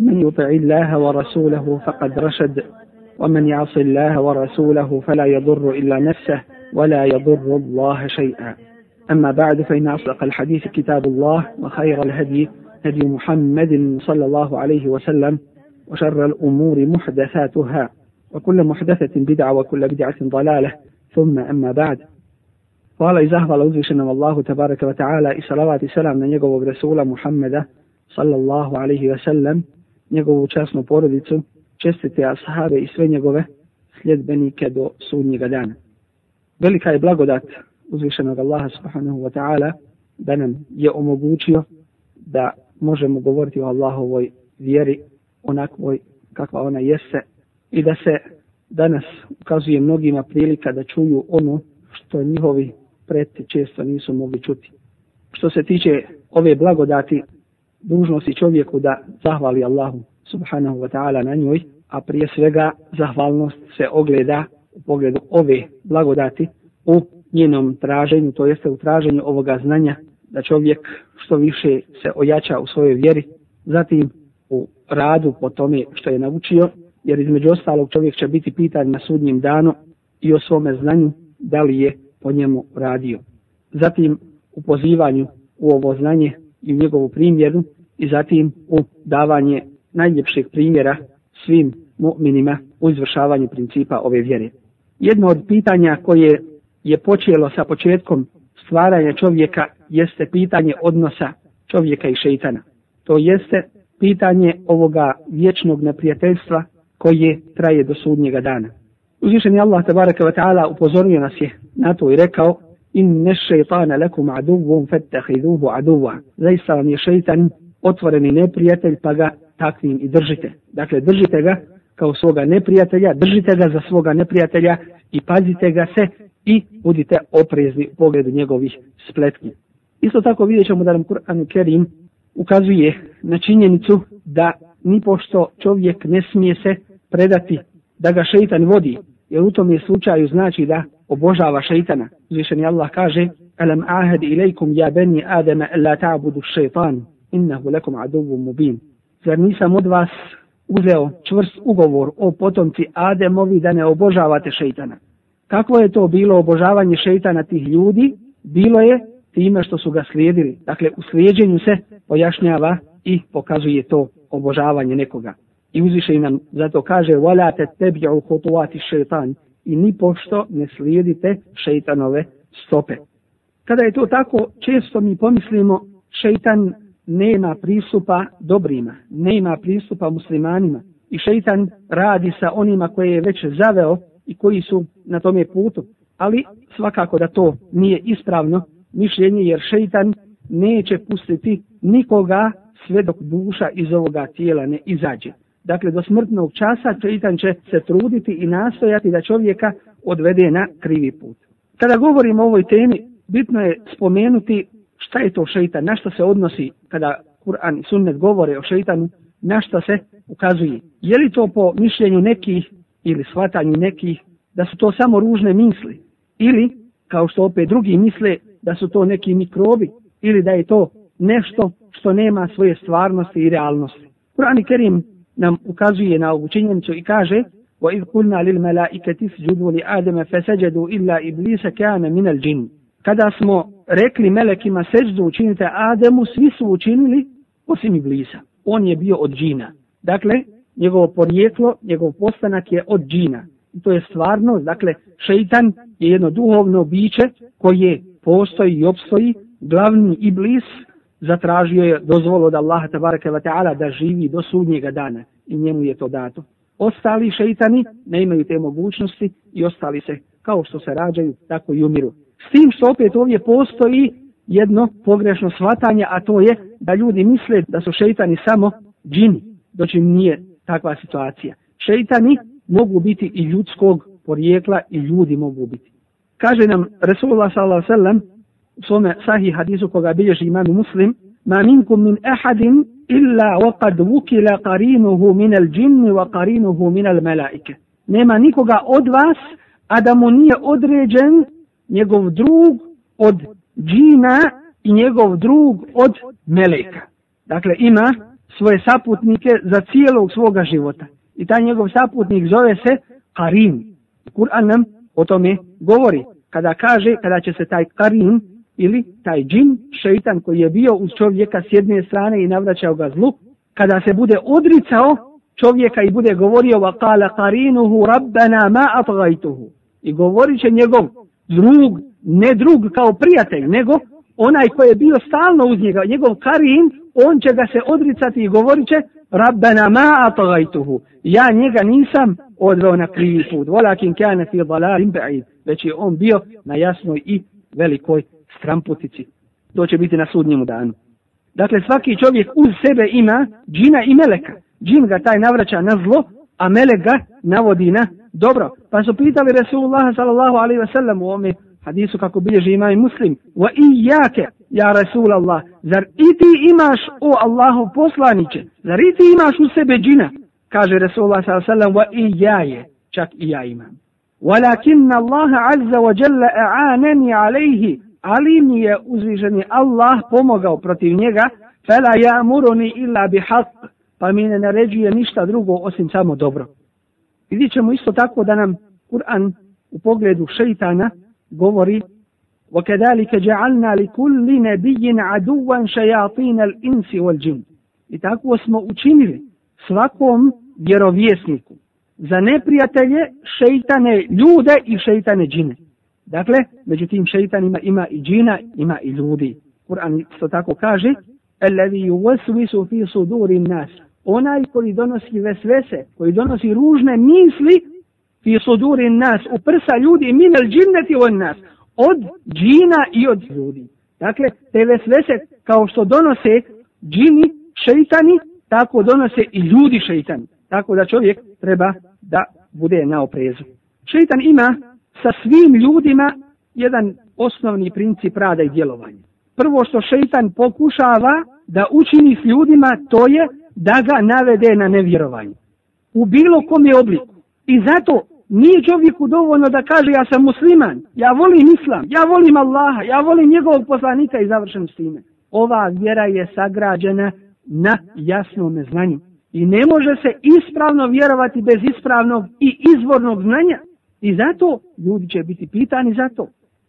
من يطع الله ورسوله فقد رشد ومن يعص الله ورسوله فلا يضر إلا نفسه ولا يضر الله شيئا أما بعد فإن أصدق الحديث كتاب الله وخير الهدي هدي محمد صلى الله عليه وسلم وشر الأمور محدثاتها وكل محدثة بدعة وكل بدعة ضلالة ثم أما بعد قال إذا zahvala الله الله تبارك وتعالى ta'ala والسلام من i selam na صلى الله عليه وسلم njegovu časnu porodicu, čestite ashave i sve njegove sljedbenike do sudnjega dana. Velika je blagodat uzvišenog Allaha subhanahu wa ta'ala da nam je omogućio da možemo govoriti o Allahovoj vjeri onakvoj kakva ona jeste i da se danas ukazuje mnogima prilika da čuju ono što njihovi preti često nisu mogli čuti. Što se tiče ove blagodati dužnosti čovjeku da zahvali Allahu subhanahu wa ta'ala na njoj, a prije svega zahvalnost se ogleda u pogledu ove blagodati u njenom traženju, to jeste u traženju ovoga znanja da čovjek što više se ojača u svojoj vjeri, zatim u radu po tome što je naučio, jer između ostalog čovjek će biti pitan na sudnjem danu i o svome znanju da li je po njemu radio. Zatim u pozivanju u ovo znanje i njegovu primjeru i zatim u davanje najljepših primjera svim mu'minima u izvršavanju principa ove vjere. Jedno od pitanja koje je počelo sa početkom stvaranja čovjeka jeste pitanje odnosa čovjeka i šeitana. To jeste pitanje ovoga vječnog neprijateljstva koje traje do sudnjega dana. Uzvišen je Allah tabaraka wa ta'ala upozorio nas je na to i rekao inne šeitana lekum aduvum fettehiduhu aduva. Zaista vam je šeitan otvoreni neprijatelj pa ga takvim i držite. Dakle, držite ga kao svoga neprijatelja, držite ga za svoga neprijatelja i pazite ga se i budite oprezni u pogledu njegovih spletki. Isto tako vidjet ćemo da nam Kur'an Kerim ukazuje na činjenicu da nipošto čovjek ne smije se predati da ga šeitan vodi, jer u tom je slučaju znači da obožava šeitana. Uzvišeni Allah kaže, Alam ahad ilajkum ja beni Adama la ta'budu šeitan, innahu lakum aduvu mubin. Zar nisam od vas uzeo čvrst ugovor o potomci Ademovi da ne obožavate šeitana? Kako je to bilo obožavanje šeitana tih ljudi? Bilo je time što su ga slijedili. Dakle, u slijedjenju se pojašnjava i pokazuje to obožavanje nekoga. I uzviše nam zato kaže, Vala te tebi u hotuati šeitan, i ni pošto ne slijedite šeitanove stope. Kada je to tako, često mi pomislimo šeitan nema pristupa dobrima, nema pristupa muslimanima i šeitan radi sa onima koje je već zaveo i koji su na tome putu, ali svakako da to nije ispravno mišljenje jer šeitan neće pustiti nikoga sve dok duša iz ovoga tijela ne izađe dakle do smrtnog časa čitan će se truditi i nastojati da čovjeka odvede na krivi put. Kada govorimo o ovoj temi, bitno je spomenuti šta je to šeitan, na što se odnosi kada Kur'an i Sunnet govore o šeitanu, na što se ukazuje. Je li to po mišljenju nekih ili shvatanju nekih da su to samo ružne misli ili kao što opet drugi misle da su to neki mikrobi ili da je to nešto što nema svoje stvarnosti i realnosti. Kur'an i Kerim nam ukazuje na ovu činjenicu i kaže وَإِذْ قُلْنَا لِلْمَلَائِكَةِ سِجُدُوا لِآدَمَ فَسَجَدُوا إِلَّا إِبْلِيسَ كَانَ مِنَ الْجِنِ Kada smo rekli melekima seždu učinite Ademu, svi su učinili osim Iblisa. On je bio od džina. Dakle, njegovo porijeklo, njegov postanak je od džina. I to je stvarno, dakle, šeitan je jedno duhovno biće koje postoji i opstoji. Glavni Iblis, zatražio je dozvolu od Allaha tabaraka wa ta'ala da živi do sudnjega dana i njemu je to dato. Ostali šeitani ne imaju te mogućnosti i ostali se kao što se rađaju, tako i umiru. S tim što opet ovdje postoji jedno pogrešno shvatanje, a to je da ljudi misle da su šeitani samo džini, doći nije takva situacija. Šeitani mogu biti i ljudskog porijekla i ljudi mogu biti. Kaže nam Resulullah sallallahu alejhi ve sellem svome sahih hadisu koga bilježi imam muslim, ma minkum min ahadin illa wa kad vukila karinuhu min al džinni wa karinuhu min al melaike. Nema nikoga od vas, a da mu nije određen njegov drug od džina i njegov drug od meleka. Dakle, ima svoje saputnike za cijelog svoga života. I taj njegov saputnik zove se Karim. Kur'an nam o tome govori. Kada kaže, kada će se taj Karim ili taj džin, šeitan koji je bio uz čovjeka s jedne strane i navraćao ga zlu, kada se bude odricao čovjeka i bude govorio wa qala qarinuhu rabbana ma atgaituhu i govorit će njegov drug, ne drug kao prijatelj, nego onaj koji je bio stalno uz njega, njegov karin, on će ga se odricati i govorit će rabbana ma atgaituhu ja njega nisam odveo na krivi put, volakin kane fi dalalim ba'id, već je on bio na jasnoj i velikoj stramputici. To će biti na sudnjemu danu. Dakle, svaki čovjek uz sebe ima džina i meleka. Džin ga taj navraća na zlo, a melek ga navodi na dobro. Pa su pitali Resulullah sallallahu alaihi wasallam u ome hadisu kako bilježi ima i muslim. Wa i jake, ja Resulallah, zar i ti imaš o Allahu poslaniće? Zar i ti imaš u sebe džina? Kaže Resulullah sallallahu alaihi wasallam, wa i ja je, čak i ja imam. Walakin Allah azza wa jalla a'anani alaihi ali mi je uzviženi Allah pomogao protiv njega, fela ja muruni illa bi haq, pa mi ne naređuje ništa drugo osim samo dobro. Vidit ćemo isto tako da nam Kur'an u pogledu šeitana govori وَكَذَلِكَ جَعَلْنَا لِكُلِّ نَبِيِّنَ عَدُوًا شَيَاطِينَ الْإِنْسِ وَالْجِنِ I tako smo učinili svakom vjerovjesniku za neprijatelje šeitane ljude i šeitane džine. Dakle, međutim, šeitan ima, ima i džina, ima i ljudi. Kur'an isto tako kaže, Elevi uvesvisu fi sudurim nas. Onaj koji donosi vesvese, koji donosi ružne misli, fi sudurim nas, u prsa ljudi, minel džinneti on nas, od džina i od ljudi. Dakle, te vesvese, kao što donose džini, šeitani, tako donose i ljudi šeitani. Tako da čovjek treba da bude na oprezu. Šeitan ima sa svim ljudima jedan osnovni princip rada i djelovanja. Prvo što šeitan pokušava da učini s ljudima to je da ga navede na nevjerovanje. U bilo kom je obliku. I zato nije čovjeku dovoljno da kaže ja sam musliman, ja volim islam, ja volim Allaha, ja volim njegovog poslanika i završen s time. Ova vjera je sagrađena na jasnom znanju. I ne može se ispravno vjerovati bez ispravnog i izvornog znanja. I zato ljudi će biti pitani za to.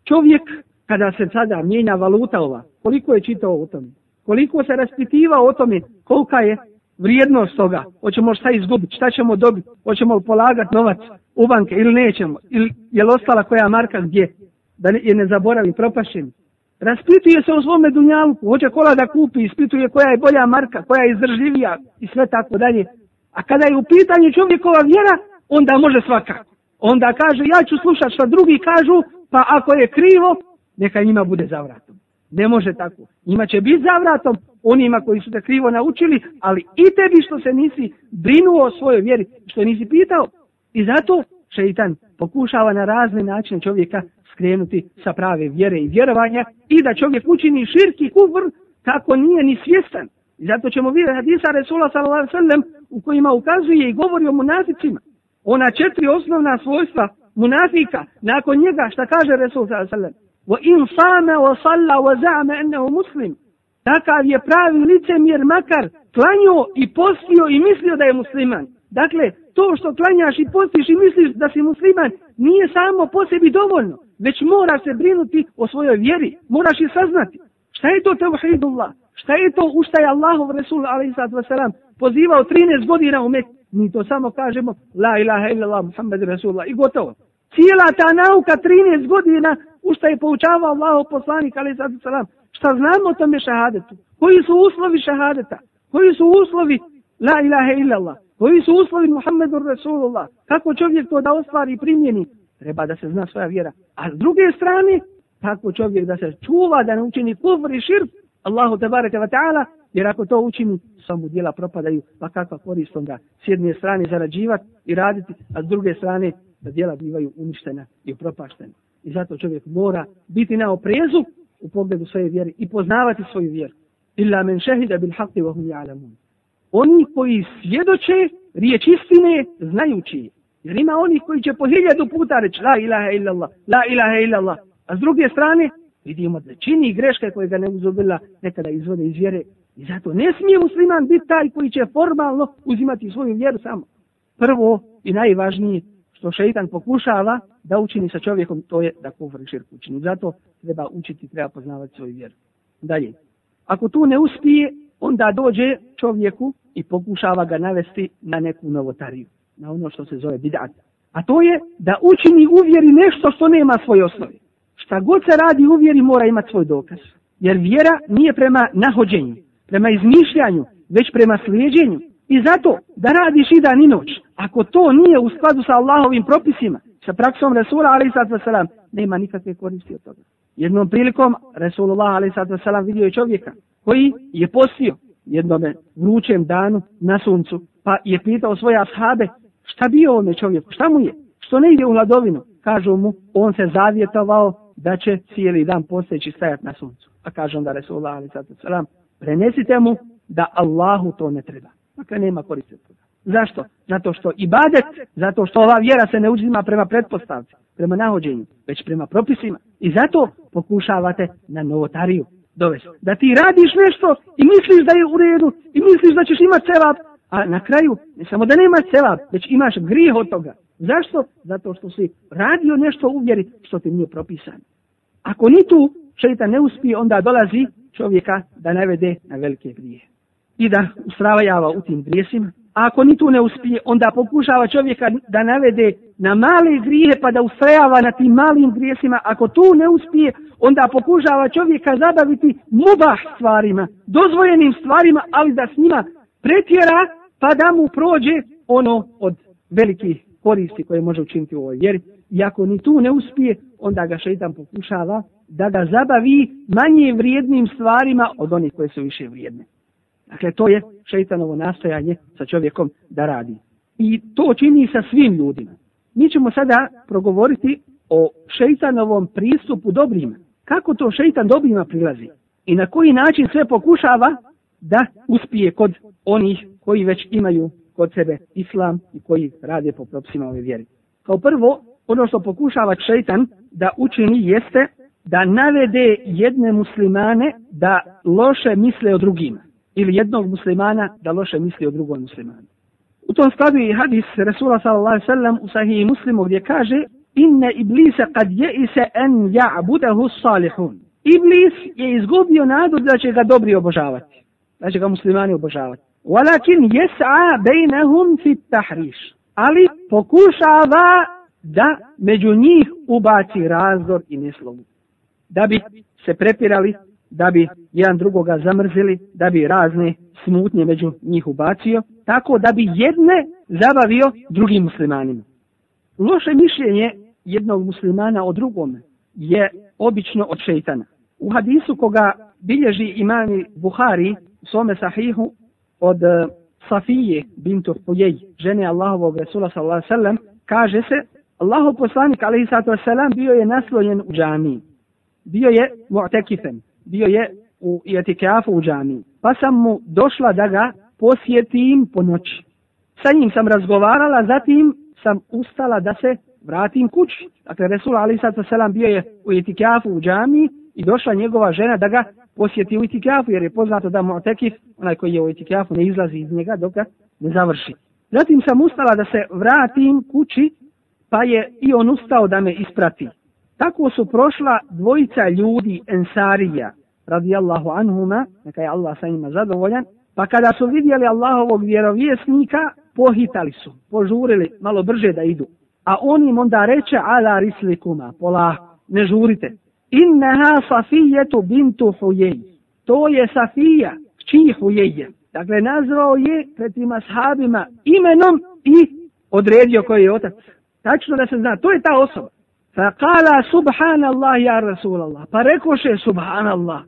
Čovjek, kada se sada mijenja valuta ova, koliko je čitao o tome? Koliko se raspitiva o tome kolika je vrijednost toga? Hoćemo šta izgubiti, šta ćemo dobiti? Hoćemo polagati novac u banke ili nećemo? Ili je ostala koja marka gdje? Da je ne zaboravim, propašim. Raspituje se u svome dunjalu, hoće kola da kupi, ispituje koja je bolja marka, koja je izdržljivija i sve tako dalje. A kada je u pitanju čovjekova vjera, onda može svakako onda kaže ja ću slušati što drugi kažu, pa ako je krivo, neka njima bude zavratom. Ne može tako. Njima će biti zavratom onima koji su te krivo naučili, ali i tebi što se nisi brinuo o svojoj vjeri, što nisi pitao. I zato šeitan pokušava na razne načine čovjeka skrenuti sa prave vjere i vjerovanja i da čovjek učini širki kufr kako nije ni svjestan. I zato ćemo vidjeti hadisa Resula sallallahu sallam u kojima ukazuje i govori o munaficima ona četiri osnovna svojstva munafika nakon njega šta kaže Resul sallallahu wa in sama wa salla wa za'ama annahu muslim takav je pravi licemjer makar klanjao i postio i mislio da je musliman dakle to što klanjaš i postiš i misliš da si musliman nije samo po sebi dovoljno već moraš se brinuti o svojoj vjeri moraš je saznati šta je to tevhidullah šta je to u šta je Allahov Resul alejhi salatu pozivao 13 godina u Mekki mi to samo kažemo la ilaha illallah muhammed rasulullah i gotovo. Cijela ta nauka 13 godina u što je poučavao Allah poslanik ali sad salam. Šta znamo o tome šahadetu? Koji su uslovi šahadeta? Koji su uslovi la ilaha illallah? Koji su uslovi muhammed rasulullah? Kako čovjek to da ostvari primjeni? Treba da se zna svoja vjera. A s druge strane, kako čovjek da se čuva da ne učini kufr i širk, Allahu tebareke wa ta'ala, jer ako to učini, samo dijela propadaju, pa kakva korist onda s jedne strane zarađivati i raditi, a s druge strane da dijela bivaju uništena i propaštena. I zato čovjek mora biti na oprezu u pogledu svoje vjere i poznavati svoju vjeru. Illa men šehida bil haqti wa hum ja'lamun. Oni koji svjedoče riječ istine znajući je. Jer ima oni koji će po hiljadu puta reći la ilaha illallah, la ilaha illallah. A s druge strane vidimo da čini greške koje ga ne uzobila nekada izvode iz vjere. I zato ne smije musliman biti taj koji će formalno uzimati svoju vjeru samo. Prvo i najvažnije što šeitan pokušava da učini sa čovjekom, to je da kufr širk učini. Zato treba učiti, treba poznavati svoju vjeru. Dalje, ako tu ne uspije, onda dođe čovjeku i pokušava ga navesti na neku novotariju, na ono što se zove bidat. A to je da učini uvjeri nešto što nema svoje osnovi šta god se radi u vjeri mora imati svoj dokaz. Jer vjera nije prema nahođenju, prema izmišljanju, već prema slijeđenju. I zato da radiš i dan i noć, ako to nije u skladu sa Allahovim propisima, sa praksom Resula alaih sallatu wasalam, nema nikakve koristi od toga. Jednom prilikom Resulullah alaih sallatu wasalam vidio je čovjeka koji je postio jednom vrućem danu na suncu, pa je pitao svoje ashabe šta bio ovome čovjeku, šta mu je, što ne ide u hladovinu. Kažu mu, on se zavjetovao da će cijeli dan posteći stajati na suncu. A pa kaže onda Resulullah ali sada salam, prenesite mu da Allahu to ne treba. Dakle, nema koriste toga. Zašto? Zato što ibadet, zato što ova vjera se ne uzima prema pretpostavci, prema nahođenju, već prema propisima. I zato pokušavate na novotariju dovesti. Da ti radiš nešto i misliš da je u redu i misliš da ćeš imati cevap, a na kraju ne samo da nemaš cevap, već imaš grijeh od toga. Zašto? Zato što si radio nešto u vjeri što ti nije propisano. Ako ni tu šeita ne uspije, onda dolazi čovjeka da navede na velike grije. I da ustravajava u tim grijesima. A ako ni tu ne uspije, onda pokušava čovjeka da navede na male grije pa da ustrajava na tim malim grijesima. Ako tu ne uspije, onda pokušava čovjeka zabaviti mubah stvarima, dozvojenim stvarima, ali da s njima pretjera pa da mu prođe ono od velikih koristi koje može učiniti u ovoj vjeri. I ako ni tu ne uspije, onda ga šeitan pokušava da ga zabavi manje vrijednim stvarima od onih koje su više vrijedne. Dakle, to je šeitanovo nastojanje sa čovjekom da radi. I to čini sa svim ljudima. Mi ćemo sada progovoriti o šeitanovom pristupu dobrima. Kako to šeitan dobrima prilazi? I na koji način sve pokušava da uspije kod onih koji već imaju kod sebe islam i koji rade po propisima ove vjeri. Kao prvo, ono što pokušava šeitan da učini jeste da navede jedne muslimane da loše misle o drugima. Ili jednog muslimana da loše misli o drugom muslimanu. U tom skladu je hadis Resula sallallahu sallam u sahiji muslimu gdje kaže Inne iblise kad je i se en ja'budahu salihun. Iblis je izgubio nadu da će ga dobri obožavati. Da će ga muslimani obožavati. ولكن يسعى بينهم في التحريش ali pokušava da među njih ubaci razdor i neslogu. Da bi se prepirali, da bi jedan drugoga zamrzili, da bi razne smutnje među njih ubacio, tako da bi jedne zabavio drugim muslimanima. Loše mišljenje jednog muslimana o drugom je obično od šeitana. U hadisu koga bilježi imani Buhari u svome sahihu od eh, Safije bintu Fujej, žene Allahovog Resula sallallahu sallam, kaže se, Allahov poslanik alaihi sallatu sallam bio je naslojen u džami. Bio je mu'tekifen, bio je u etikafu u džami. Pa sam mu došla da ga posjetim po noći. Sa njim sam razgovarala, zatim sam ustala da se vratim kući. Dakle, Resul alaihi sallatu sallam bio je u etikafu u džami i došla njegova žena da ga posjeti u itikafu, jer je poznato da Mu'tekif, onaj koji je u itikafu, ne izlazi iz njega dok ga ne završi. Zatim sam ustala da se vratim kući, pa je i on ustao da me isprati. Tako su prošla dvojica ljudi Ensarija, radijallahu anhuma, neka je Allah sa njima zadovoljan, pa kada su vidjeli Allahovog vjerovjesnika, pohitali su, požurili malo brže da idu. A on im onda reče, ala rislikuma, polako, ne žurite, innaha safijetu bintu hujej. To je safija, kći hujeje. Dakle, nazvao je pred tima sahabima imenom i odredio koji je otac. Tačno da se zna, to je ta osoba. Fa kala subhanallah ja rasulallah. Pa rekoše subhanallah.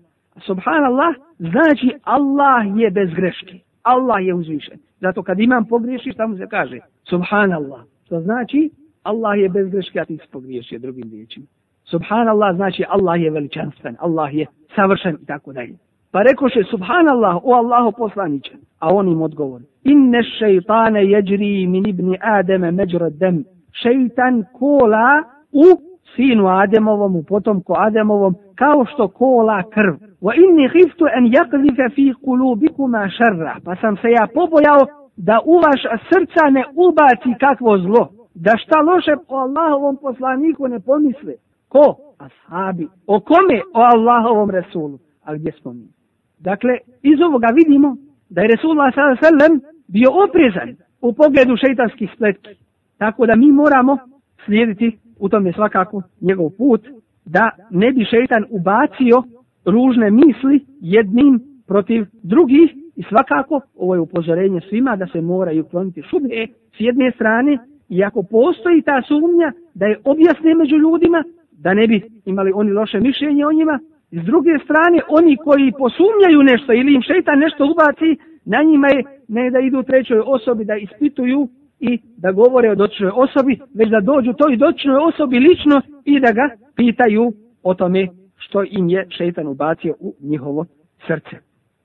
Subhanallah znači Allah je bez greške. Allah je uzvišen. Zato kad imam pogriješi, šta mu se kaže? Subhanallah. To znači Allah je bez greške, a ti se pogriješio drugim riječima. Subhanallah znači Allah je veličanstven, Allah je savršen i tako dalje. Pa rekoše Subhanallah, o Allahu poslaniće, a on im odgovori. Inne šeitane jeđri min ibni Ademe međra dem. Šeitan kola u sinu Ademovom, u potomku Ademovom, kao što kola krv. Wa inni hiftu en jaklife fi kulubikuma šerra. Pa sam se ja pobojao da u vaš srca ne ubaci kakvo zlo. Da šta loše po Allahovom poslaniku ne pomisli. Ko? Ashabi. O kome? O Allahovom Resulu. A gdje smo mi? Dakle, iz ovoga vidimo da je Resulullah sallam bio oprezan u pogledu šeitanskih spletki. Tako da mi moramo slijediti u tom je svakako njegov put da ne bi šeitan ubacio ružne misli jednim protiv drugih i svakako ovo je upozorenje svima da se moraju kloniti šube s jedne strane i ako postoji ta sumnja da je objasne među ljudima da ne bi imali oni loše mišljenje o njima. S druge strane, oni koji posumnjaju nešto ili im šeitan nešto ubaci, na njima je ne da idu trećoj osobi da ispituju i da govore o dočnoj osobi, već da dođu toj dočnoj osobi lično i da ga pitaju o tome što im je šeitan ubacio u njihovo srce.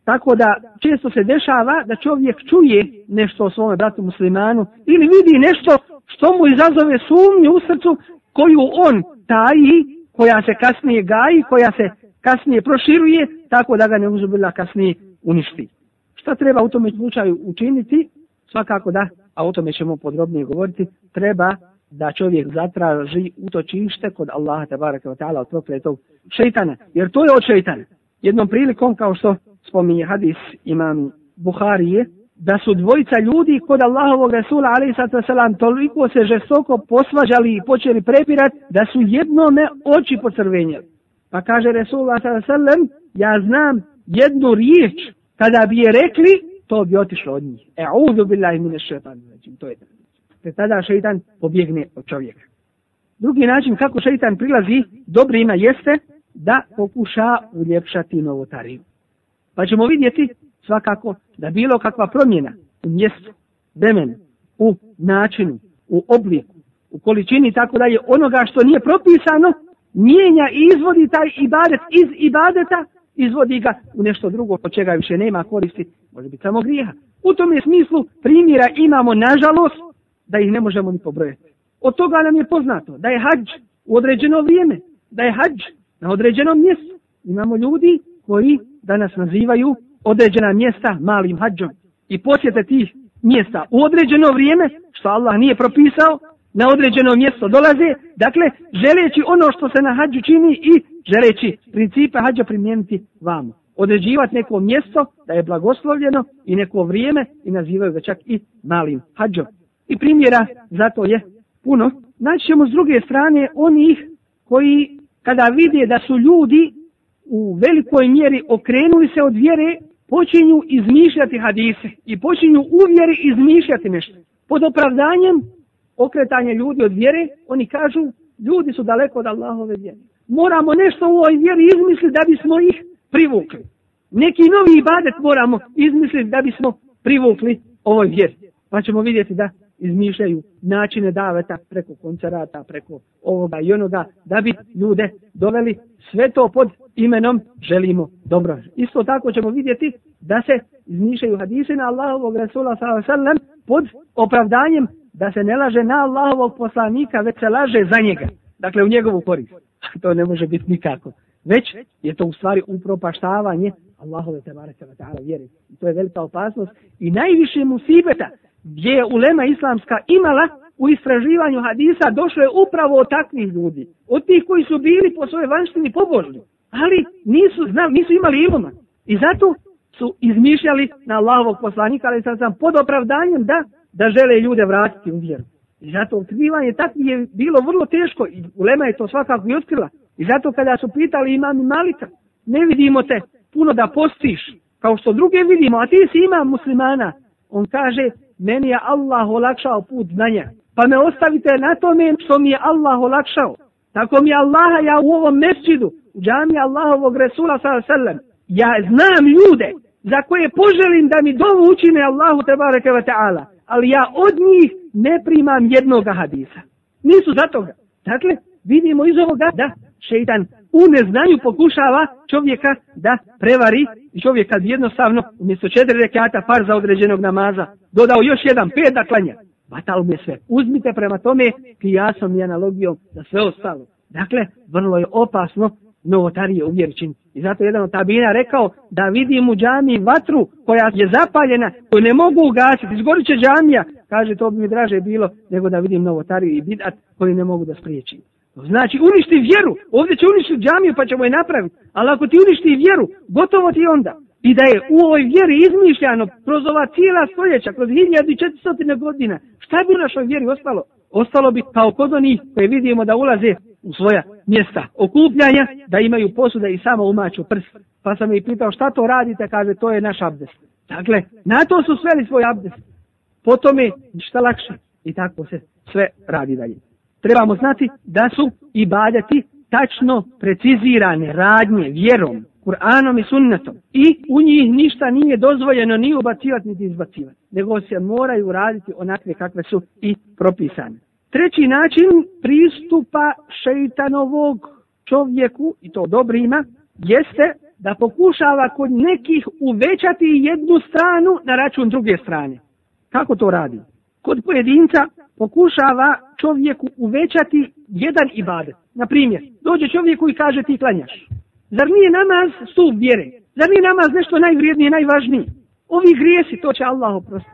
Tako da često se dešava da čovjek čuje nešto o svome bratu muslimanu ili vidi nešto što mu izazove sumnju u srcu koju on taji, koja se kasnije gaji, koja se kasnije proširuje, tako da ga ne uzubila kasnije uništi. Šta treba u tome slučaju učiniti? Svakako da, a o tome ćemo podrobnije govoriti, treba da čovjek zatraži utočište kod Allaha tabaraka wa ta'ala od prokletog šeitana. Jer to je od šeitana. Jednom prilikom, kao što spominje hadis imam Buharije, da su dvojica ljudi kod Allahovog Rasula alaih sato salam toliko se žestoko posvađali i počeli prepirat da su jednome oči pocrvenjali. Pa kaže Rasul alaih sato ja znam jednu riječ kada bi je rekli to bi otišlo od njih. E audu billahi mine šepan. To je da. Te tada šeitan pobjegne od čovjeka. Drugi način kako šeitan prilazi dobrima jeste da pokuša uljepšati novotariju. Pa ćemo vidjeti svakako da bilo kakva promjena u mjestu, vremenu, u načinu, u obliku, u količini i tako dalje, onoga što nije propisano, mijenja i izvodi taj ibadet iz ibadeta, izvodi ga u nešto drugo od čega više nema koristi, može biti samo grijeha. U tom je smislu primjera imamo nažalost da ih ne možemo ni pobrojati. Od toga nam je poznato da je hađ u određeno vrijeme, da je hađ na određenom mjestu. Imamo ljudi koji danas nazivaju određena mjesta malim hađom i posjete tih mjesta u određeno vrijeme, što Allah nije propisao, na određeno mjesto dolaze, dakle, želeći ono što se na hađu čini i želeći principe hađa primijeniti vamo. Određivati neko mjesto da je blagoslovljeno i neko vrijeme i nazivaju ga čak i malim hađom. I primjera za to je puno. Naći ćemo s druge strane onih koji kada vide da su ljudi u velikoj mjeri okrenuli se od vjere, počinju izmišljati hadise i počinju u vjeri izmišljati nešto. Pod opravdanjem okretanje ljudi od vjere, oni kažu ljudi su daleko od Allahove vjere. Moramo nešto u ovoj vjeri izmisliti da bismo ih privukli. Neki novi ibadet moramo izmisliti da bismo privukli ovoj vjeri. Pa ćemo vidjeti da izmišljaju načine daveta preko koncerata, preko ovoga i onoga, da bi ljude doveli sve to pod imenom želimo dobro. Isto tako ćemo vidjeti da se izmišljaju hadise na Allahovog Rasula sallam pod opravdanjem da se ne laže na Allahovog poslanika, već se laže za njega. Dakle, u njegovu korist. To ne može biti nikako. Već je to u stvari upropaštavanje Allahove tebara sallam vjeri. I to je velika opasnost i najviše musibeta gdje je ulema islamska imala u istraživanju hadisa, došlo je upravo od takvih ljudi. Od tih koji su bili po svojoj vanštini pobožni, ali nisu, znam, nisu imali iluma. I zato su izmišljali na lavog poslanika, ali sam sam pod opravdanjem da, da žele ljude vratiti u vjeru. I zato otkrivanje takvi je bilo vrlo teško i Ulema je to svakako i otkrila. I zato kada su pitali imam Malika, ne vidimo te puno da postiš, kao što druge vidimo, a ti si imam muslimana. On kaže, meni je Allah olakšao put znanja. Pa me ostavite na tome što mi je Allah olakšao. Tako mi je Allaha ja u ovom mesđidu, u džami Allahovog Resula sallam, ja znam ljude za koje poželim da mi dovu učine Allahu te bareke wa ta'ala. Ali ja od njih ne primam jednog hadisa. Nisu za toga. Dakle, vidimo iz ovoga da šeitan u neznanju pokušava čovjeka da prevari čovjeka jednostavno umjesto četiri rekata par za određenog namaza dodao još jedan pet da klanja. Batal mu je sve. Uzmite prema tome kijasom i analogijom za sve ostalo. Dakle, vrlo je opasno novotarije u vjerčini. I zato jedan od tabina rekao da vidim u džami vatru koja je zapaljena, koju ne mogu ugasiti, izgorit će džamija. Kaže, to bi mi draže bilo nego da vidim novotariju i bidat koji ne mogu da spriječim. Znači uništi vjeru, ovdje će uništiti džamiju pa ćemo je napraviti, ali ako ti uništi vjeru, gotovo ti onda. I da je u ovoj vjeri izmišljano kroz ova cijela stoljeća, kroz 1400 godina, šta bi u našoj vjeri ostalo? Ostalo bi kao kod onih koje vidimo da ulaze u svoja mjesta okupljanja, da imaju posude i samo umaću prst. Pa sam ih pitao šta to radite, kaže to je naš abdes. Dakle, na to su sveli svoj abdes. Potom je šta lakše i tako se sve radi dalje trebamo znati da su ibadeti tačno precizirane radnje vjerom, Kur'anom i sunnetom. I u njih ništa nije dozvoljeno ni ubacivati ni izbacivati, nego se moraju raditi onakve kakve su i propisane. Treći način pristupa šeitanovog čovjeku, i to dobrima, jeste da pokušava kod nekih uvećati jednu stranu na račun druge strane. Kako to radi? kod pojedinca pokušava čovjeku uvećati jedan ibadet. Naprimjer, dođe čovjeku i kaže ti klanjaš. Zar nije namaz stup vjere? Zar nije namaz nešto najvrijednije, najvažnije? Ovi grijesi, to će Allah oprosti.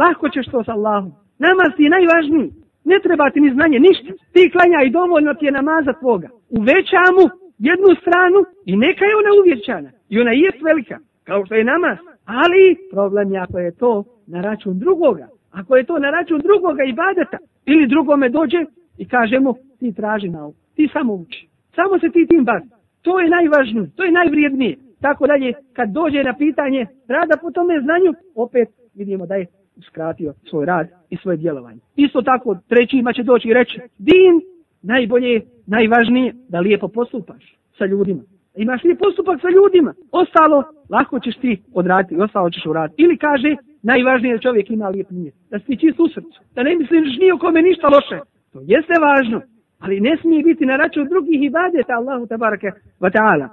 Lahko ćeš to s Allahom. Namaz ti je najvažniji. Ne treba ti ni znanje, ništa. Ti klanja i dovoljno ti je namaza tvoga. Uveća mu jednu stranu i neka je ona uvjećana. I ona je velika, kao što je namaz. Ali problem je ako je to na račun drugoga. Ako je to na račun drugoga ibadeta, ili drugome dođe i kaže mu, ti traži nauku, ti samo uči. Samo se ti tim bavi. To je najvažnije, to je najvrijednije. Tako dalje, kad dođe na pitanje rada po tome znanju, opet vidimo da je uskratio svoj rad i svoje djelovanje. Isto tako, treći ima će doći i reći, din, najbolje, najvažnije, da lijepo postupaš sa ljudima. Imaš li postupak sa ljudima? Ostalo, lako ćeš ti odraditi, ostalo ćeš uraditi. Ili kaže, najvažnije je da čovjek ima lijep nijet. Da si čist u srcu. Da ne misliš ni o kome ništa loše. To jeste važno. Ali ne smije biti na račun drugih ibadeta Allahu tabaraka wa ta'ala.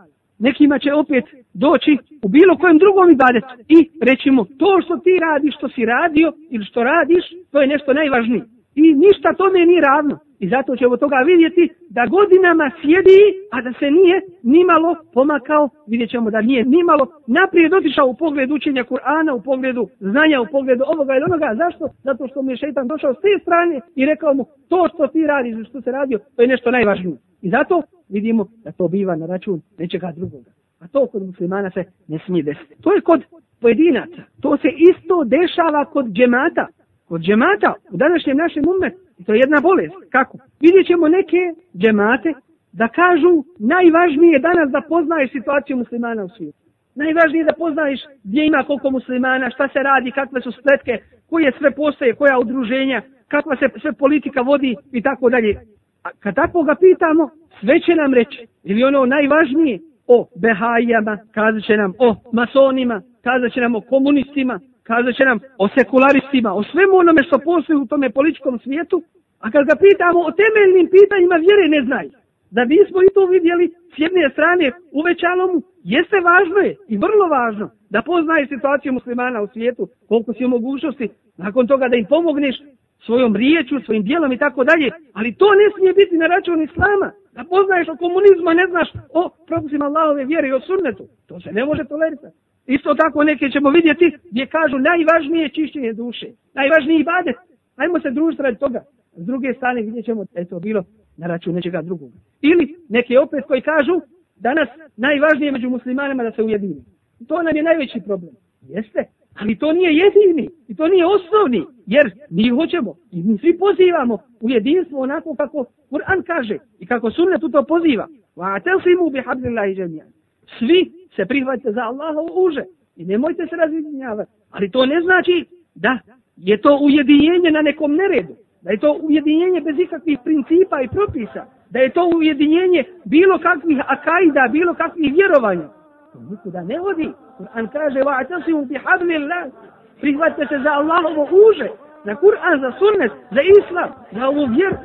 Nekima će opet doći u bilo kojem drugom ibadetu i reći mu to što ti radiš, što si radio ili što radiš, to je nešto najvažnije. I ništa tome nije ravno. I zato će od toga vidjeti da godinama sjedi, a da se nije nimalo pomakao, vidjet ćemo da nije nimalo naprijed otišao u pogledu učenja Kur'ana, u pogledu znanja, u pogledu ovoga ili onoga. Zašto? Zato što mu je šeitan došao s te strane i rekao mu to što ti radiš, što se radio, to je nešto najvažnije. I zato vidimo da to biva na račun nečega drugoga. A to kod muslimana se ne smije desiti. To je kod pojedinaca. To se isto dešava kod džemata. Kod džemata u današnjem našem umetu. I to je jedna bolest. Kako? Vidjet ćemo neke džemate da kažu najvažnije je danas da poznaješ situaciju muslimana u svijetu. Najvažnije je da poznaješ gdje ima koliko muslimana, šta se radi, kakve su spletke, koje sve postoje, koja udruženja, kakva se sve politika vodi i tako dalje. A kad tako ga pitamo, sve će nam reći. Ili ono najvažnije o behajama, kazat će nam o masonima, kazat će nam o komunistima, kazat će nam o sekularistima, o svemu onome što postoji u tome političkom svijetu, a kad ga pitamo o temeljnim pitanjima vjere ne znaju. Da mi smo i to vidjeli s jedne strane uvećalo mu, jeste važno je i vrlo važno da poznaje situaciju muslimana u svijetu, koliko si u mogućnosti, nakon toga da im pomogneš svojom riječu, svojim dijelom i tako dalje, ali to ne smije biti na račun islama, da poznaješ o komunizmu, a ne znaš o propisima Allahove vjere i o sunnetu. To se ne može tolerisati. Isto tako neke ćemo vidjeti gdje kažu najvažnije čišćenje duše. Najvažniji ibadet. Hajmo se družiti radi toga. S druge strane vidjet ćemo da je to bilo na račun nečega drugog. Ili neke opet koji kažu danas najvažnije među muslimanima da se ujedini. To nam je najveći problem. Jeste. Ali to nije jedini. I to nije osnovni. Jer mi hoćemo. I mi svi pozivamo u jedinstvo onako kako Kur'an kaže. I kako sunnet tu to poziva. Va atel svi mu bi hablillahi Svi se prihvatite za Allahovo uže i nemojte se razjedinjavati. Ali to ne znači da je to ujedinjenje na nekom neredu, da je to ujedinjenje bez ikakvih principa i propisa, da je to ujedinjenje bilo kakvih akajda, bilo kakvih vjerovanja. To nikuda ne hodi. Kur'an kaže, va, atel si prihvatite se za Allahovo uže, za Kur'an, za sunnet, za islam, za ovu vjeru.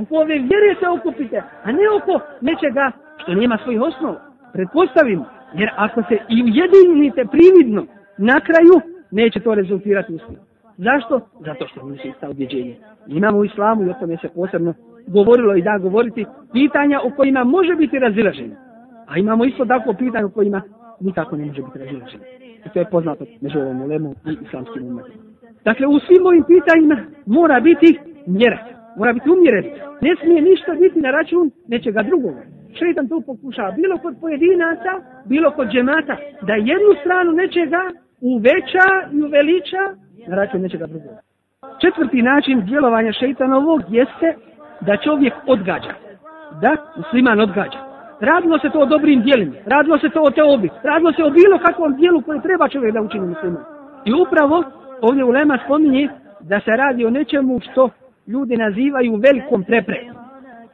Oko ove vjere se okupite, a ne oko nečega što nema svojih osnova. Predpostavimo. Jer ako se i ujedinite prividno, na kraju neće to rezultirati uspjeh. Zašto? Zato što nisu ista objeđenja. Imamo u islamu i o tome se posebno govorilo i da govoriti pitanja o kojima može biti razilaženje. A imamo isto tako pitanje o kojima nikako ne može biti razilaženje. I to je poznato među ovom ulemu i islamskim umetima. Dakle, u svim ovim pitanjima mora biti mjera. Mora biti umjeren. Ne smije ništa biti na račun nečega drugoga šeitan to pokušava, bilo kod pojedinaca, bilo kod džemata, da jednu stranu nečega uveća i uveliča na račun nečega drugog. Četvrti način djelovanja šeitanovog jeste da čovjek odgađa. Da, musliman odgađa. Radilo se to o dobrim dijelima, radilo se to o teobi, radilo se o bilo kakvom dijelu koje treba čovjek da učini musliman. I upravo ovdje ulema spominje da se radi o nečemu što ljudi nazivaju velikom prepre.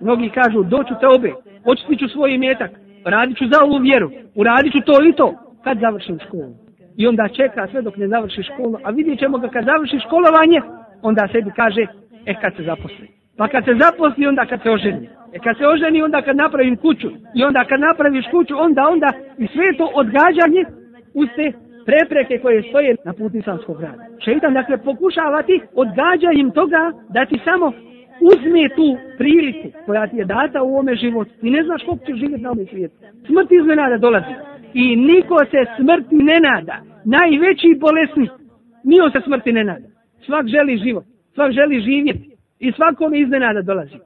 Mnogi kažu doću te obe, očistit ću svoj imetak, radit ću za ovu vjeru, uradit ću to i to, kad završim školu. I onda čeka sve dok ne završi školu, a vidjet ćemo ga kad završi školovanje, onda sebi kaže, e kad se zaposli. Pa kad se zaposli, onda kad se oženi. E kad se oženi, onda kad napravim kuću. I onda kad napraviš kuću, onda, onda, i sve to odgađanje uz te prepreke koje stoje na putu islamskog rada. Šeitan, dakle, pokušava ti odgađa im toga da ti samo uzme tu priliku koja ti je data u ovome životu i ne znaš koliko će živjeti na ovom svijetu. Smrt iznenada dolazi i niko se smrti ne nada. Najveći bolesnik, nije on se smrti ne nada. Svak želi život, svak želi živjeti i svako mi iznenada dolazi.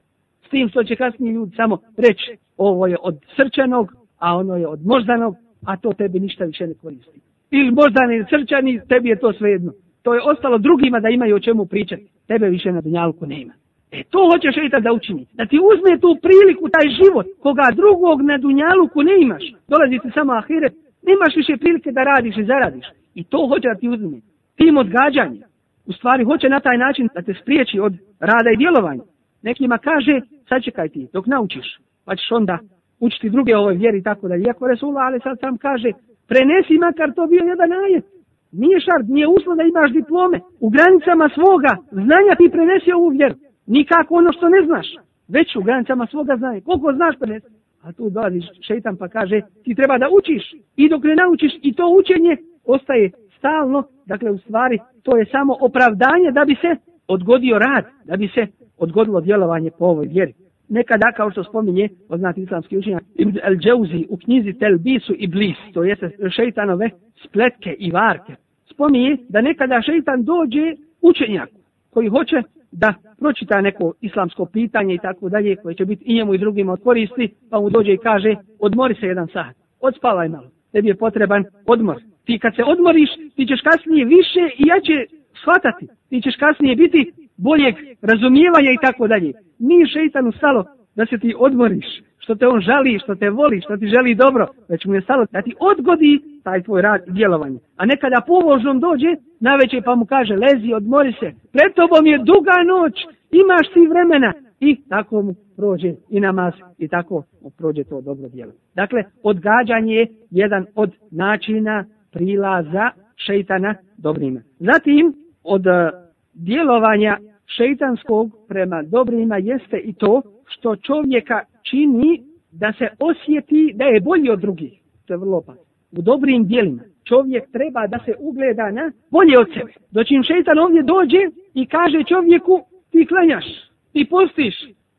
S tim što će kasnije ljudi samo reći ovo je od srčanog, a ono je od moždanog, a to tebi ništa više ne koristi. Ili moždani ili srčani, tebi je to svejedno. To je ostalo drugima da imaju o čemu pričati. Tebe više na dunjalku ne ima. E to hoće šeitan da učini. Da ti uzme tu priliku, taj život, koga drugog na dunjaluku ne imaš. Dolazi ti samo ahire, nemaš više prilike da radiš i zaradiš. I to hoće da ti uzme. Tim odgađanje. U stvari hoće na taj način da te spriječi od rada i djelovanja. Nekima kaže, sačekaj ti, dok naučiš, pa ćeš onda učiti druge ove vjeri i tako dalje. Iako Resulullah, ali sad sam kaže, prenesi makar to bio jedan ajet. Nije šart, nije uslov da imaš diplome. U granicama svoga znanja ti prenesi ovu vjeru. Nikako ono što ne znaš, već u granicama svoga znanja. Koliko znaš pa ne A tu dolazi šeitan pa kaže, ti treba da učiš. I dok ne naučiš i to učenje ostaje stalno. Dakle, u stvari, to je samo opravdanje da bi se odgodio rad, da bi se odgodilo djelovanje po ovoj vjeri. Nekada, kao što spominje, poznati islamski učenja, Ibn al Jauzi u knjizi Telbisu i Blis, to jeste šeitanove spletke i varke, spominje da nekada šeitan dođe učenjaku koji hoće da pročita neko islamsko pitanje i tako dalje, koje će biti i njemu i drugima od koristi, pa mu dođe i kaže, odmori se jedan sat, odspavaj malo, tebi je potreban odmor. Ti kad se odmoriš, ti ćeš kasnije više i ja će shvatati, ti ćeš kasnije biti boljeg razumijevanja i tako dalje. Nije šeitanu stalo da se ti odmoriš, što te on žali, što te voli, što ti želi dobro, već mu je stalo da ti odgodi taj tvoj rad i djelovanje. A nekada povožnom dođe, na pa mu kaže, lezi, odmori se, pred tobom je duga noć, imaš ti vremena. I tako mu prođe i namaz i tako mu prođe to dobro djelo. Dakle, odgađanje je jedan od načina prilaza šeitana dobrima. Zatim, od e, djelovanja šeitanskog prema dobrima jeste i to što čovjeka čini da se osjeti da je bolji od drugih. To je vrlo opasno. U dobrim dijelima čovjek treba da se ugleda na bolje od sebe. Doći im šeitan ovdje dođe i kaže čovjeku ti klanjaš, ti postiš,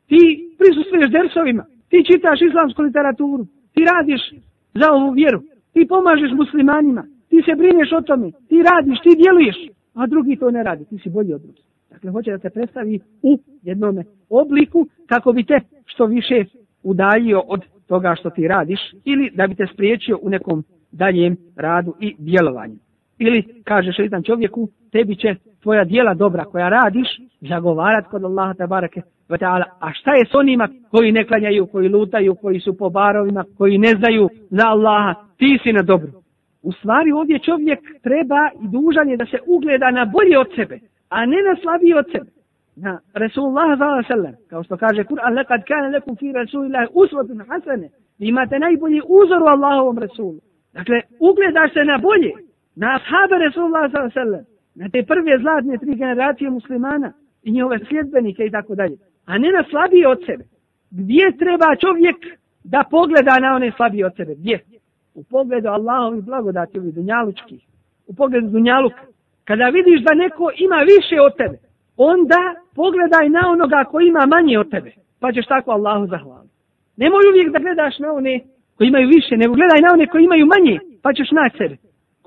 ti prisustuješ dersovima, ti čitaš islamsku literaturu, ti radiš za ovu vjeru, ti pomažeš muslimanima, ti se brineš o tome, ti radiš, ti djeluješ, a drugi to ne radi, ti si bolji od drugih. Dakle, hoće da te predstavi u jednome obliku kako bi te što više udaljio od toga što ti radiš ili da bi te spriječio u nekom daljem radu i djelovanju. Ili, kaže šeitan čovjeku, tebi će tvoja dijela dobra koja radiš zagovarat kod Allaha te barake ta'ala. A šta je s onima koji ne klanjaju, koji lutaju, koji su po barovima, koji ne znaju za Allaha, ti si na dobru. U stvari ovdje čovjek treba i dužan je da se ugleda na bolje od sebe, a ne na slabije od sebe na Resulullah sallallahu alaihi sallam, kao što kaže Kur'an, lekad kane lekum fi Resulullah usvatun hasane, vi imate najbolji uzor u Allahovom Resulu. Dakle, ugledaš se na bolje, na ashabe Resulullah sallallahu alaihi sallam, na te prve zlatne tri generacije muslimana i njihove sljedbenike i tako dalje, a ne na slabije od sebe. Gdje treba čovjek da pogleda na one slabije od sebe? Gdje? U pogledu Allahovi blagodati, ovi dunjalučki, u pogledu dunjaluka. Kada vidiš da neko ima više od tebe, onda pogledaj na onoga ko ima manje od tebe, pa ćeš tako Allahu zahvaliti. Nemoj uvijek da gledaš na one koji imaju više, nego gledaj na one koji imaju manje, pa ćeš naći sebe.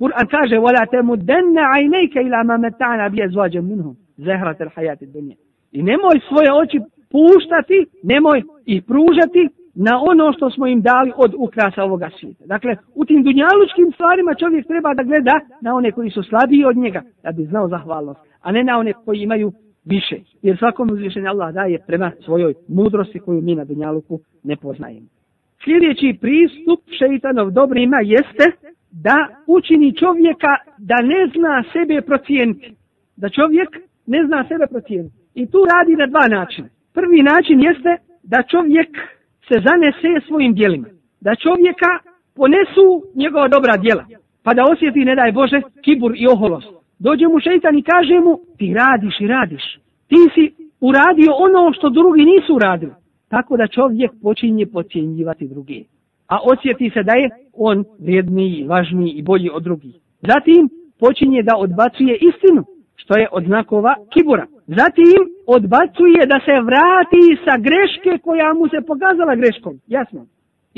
Kur'an kaže, وَلَا تَمُدَّنَّ عَيْنَيْكَ إِلَا مَا مَتَعْنَا بِيَ زْوَاجَ مُنْهُمْ زَهْرَةَ الْحَيَاتِ الدُّنْيَا I nemoj svoje oči puštati, nemoj ih pružati na ono što smo im dali od ukrasa ovoga svijeta. Dakle, u tim dunjalučkim stvarima čovjek treba da gleda na one koji su slabiji od njega, da bi znao zahvalnost, a ne na one koji imaju više. Jer svakom uzvišenju Allah daje prema svojoj mudrosti koju mi na dunjaluku ne poznajemo. Sljedeći pristup šeitanov dobrima jeste da učini čovjeka da ne zna sebe procijeniti. Da čovjek ne zna sebe procijeniti. I tu radi na dva načina. Prvi način jeste da čovjek se zanese svojim dijelima. Da čovjeka ponesu njegova dobra dijela. Pa da osjeti, ne daj Bože, kibur i oholost. Dođe mu šeitan i kaže mu, ti radiš i radiš. Ti si uradio ono što drugi nisu uradili. Tako da čovjek počinje pocijenjivati druge. A osjeti se da je on vrijedniji, važniji i bolji od drugih. Zatim počinje da odbacuje istinu što je od znakova kibura. Zatim odbacuje da se vrati sa greške koja mu se pokazala greškom. Jasno.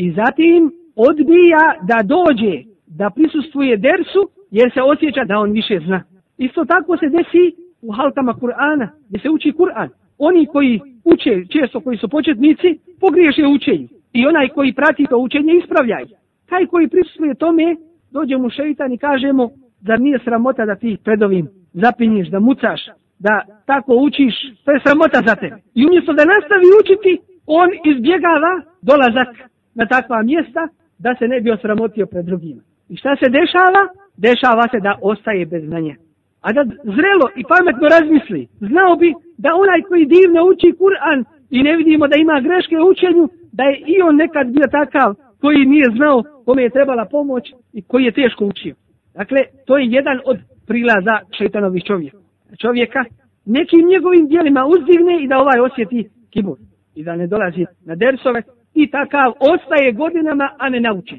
I zatim odbija da dođe da prisustuje dersu jer se osjeća da on više zna. Isto tako se desi u haltama Kur'ana gdje se uči Kur'an. Oni koji uče često koji su početnici pogriješe učenju. I onaj koji prati to učenje ispravljaju. Taj koji prisustuje tome dođe mu šeitan i kažemo zar nije sramota da ti pred ovim zapinješ, da mucaš, da tako učiš, to je sramota za tebe. I umjesto da nastavi učiti, on izbjegava dolazak na takva mjesta da se ne bi osramotio pred drugima. I šta se dešava? Dešava se da ostaje bez znanja. A da zrelo i pametno razmisli, znao bi da onaj koji divno uči Kur'an i ne vidimo da ima greške u učenju, da je i on nekad bio takav koji nije znao kome je trebala pomoć i koji je teško učio. Dakle, to je jedan od prilaza šeitanovi čovjek, čovjeka, nekim njegovim dijelima uzdigne i da ovaj osjeti kibur. I da ne dolazi na dersove i takav ostaje godinama, a ne nauči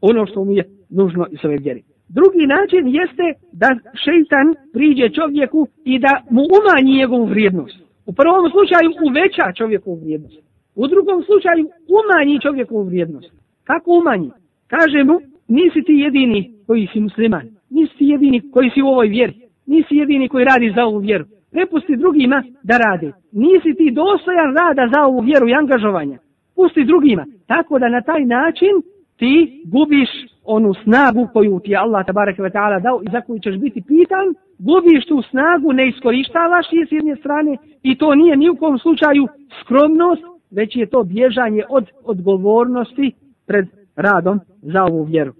ono što mu je nužno iz ove vjeri. Drugi način jeste da šeitan priđe čovjeku i da mu umanji njegovu vrijednost. U prvom slučaju uveća čovjekovu vrijednost. U drugom slučaju umanji čovjekovu vrijednost. Kako umanji? Kaže mu, nisi ti jedini koji si musliman nisi jedini koji si u ovoj vjeri, nisi jedini koji radi za ovu vjeru. Prepusti drugima da rade. Nisi ti dostojan rada za ovu vjeru i angažovanja. Pusti drugima. Tako da na taj način ti gubiš onu snagu koju ti je Allah tabaraka ta'ala dao i za koju ćeš biti pitan, gubiš tu snagu, ne iskoristavaš je s jedne strane i to nije ni u kom slučaju skromnost, već je to bježanje od odgovornosti pred radom za ovu vjeru.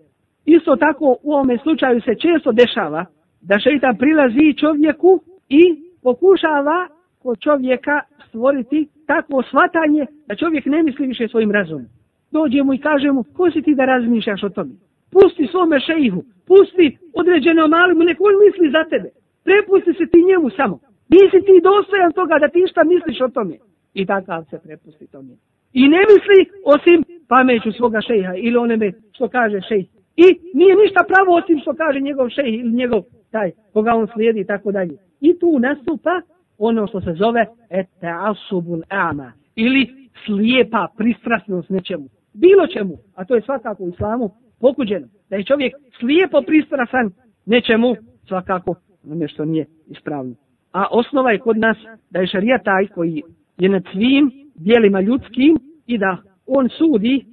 Isto tako u ovome slučaju se često dešava da šeitan prilazi čovjeku i pokušava kod čovjeka stvoriti takvo shvatanje da čovjek ne misli više svojim razumom. Dođe mu i kaže mu, ko si ti da razmišljaš o tome? Pusti svome šeihu, pusti određeno malim, nek on misli za tebe. Prepusti se ti njemu samo. Nisi ti dostojan toga da ti šta misliš o tome. I takav se prepusti tome. I ne misli osim pameću svoga šeha ili onome što kaže šeji. I nije ništa pravo osim što kaže njegov šejh ili njegov taj koga on slijedi i tako dalje. I tu nastupa ono što se zove etasubul ama ili slijepa pristrasnost nečemu. Bilo čemu, a to je svakako u islamu pokuđeno. Da je čovjek slijepo pristrasan nečemu, svakako nešto nije ispravno. A osnova je kod nas da je šarija taj koji je nad svim dijelima ljudskim i da on sudi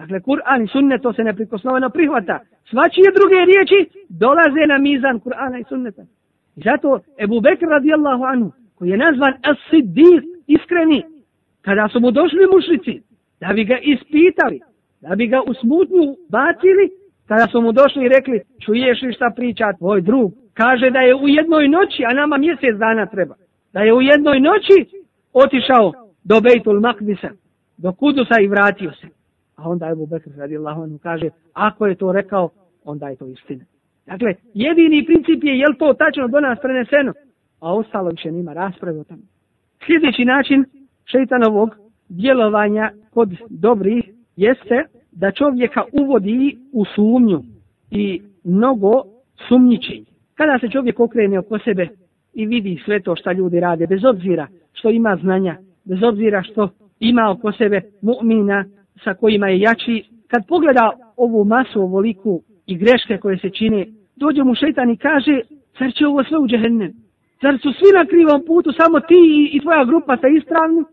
Dakle, Kur'an i sunnet, to se neprikosnoveno prihvata. Svačije druge riječi dolaze na mizan Kur'ana i sunneta. I zato Ebu Bekr radijallahu anhu, koji je nazvan As-Siddiq, iskreni, kada su mu došli mušlici, da bi ga ispitali, da bi ga u smutnju bacili, kada su mu došli i rekli, čuješ li šta priča tvoj drug? Kaže da je u jednoj noći, a nama mjesec dana treba, da je u jednoj noći otišao do Bejtul Makbisa, do Kudusa i vratio se. A onda Ebu Bekr radi Allaho anhu kaže, ako je to rekao, onda je to istina. Dakle, jedini princip je, je li to tačno do nas preneseno? A ostalo više nima rasprave o tome. Sljedeći način šeitanovog djelovanja kod dobrih jeste da čovjeka uvodi u sumnju i mnogo sumnjičenje. Kada se čovjek okrene oko sebe i vidi sve to što ljudi rade, bez obzira što ima znanja, bez obzira što ima oko sebe mu'mina, sa kojima je jači, kad pogleda ovu masu ovoliku i greške koje se čine, dođe mu šeitan i kaže, zar će ovo sve u džehennem? Zar su svi na krivom putu, samo ti i, i tvoja grupa sa ispravni?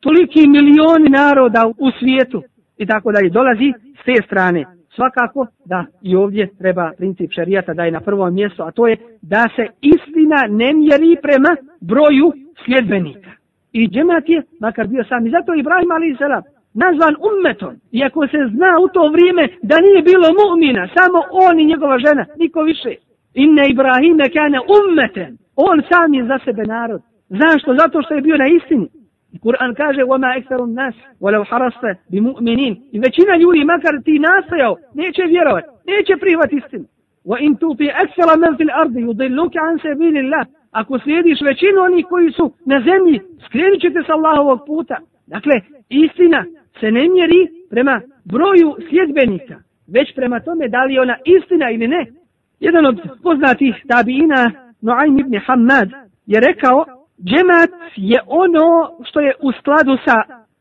Toliki milioni naroda u svijetu i tako dalje dolazi s te strane. Svakako da i ovdje treba princip šarijata da je na prvom mjestu, a to je da se istina ne mjeri prema broju sljedbenika. I džemat je makar bio sam. I zato Ibrahim Ali Selam nazvan ummetom. Iako se zna u to vrijeme da nije bilo mu'mina, samo on i njegova žena, niko više. Inne Ibrahime kane ummeten. On sam je za sebe narod. Zašto? Zato što je bio na istini. Kur'an kaže وَمَا أَكْثَرُ النَّاسِ وَلَوْ حَرَسْتَ بِمُؤْمِنِينَ I većina ljudi, makar ti nastajao, neće vjerovat, neće prihvat istinu. وَإِنْ تُوْفِ أَكْثَرَ مَنْ فِي الْأَرْضِ يُضِلُّكَ عَنْ سَبِيلِ اللَّهِ Ako slijediš većinu onih koji su na zemlji, skrenut ćete sa Allahovog puta. Dakle, istina se ne mjeri prema broju sljedbenika, već prema tome da li je ona istina ili ne. Jedan od poznatih tabiina, Noaim ibn Hammad, je rekao, džemat je ono što je u skladu sa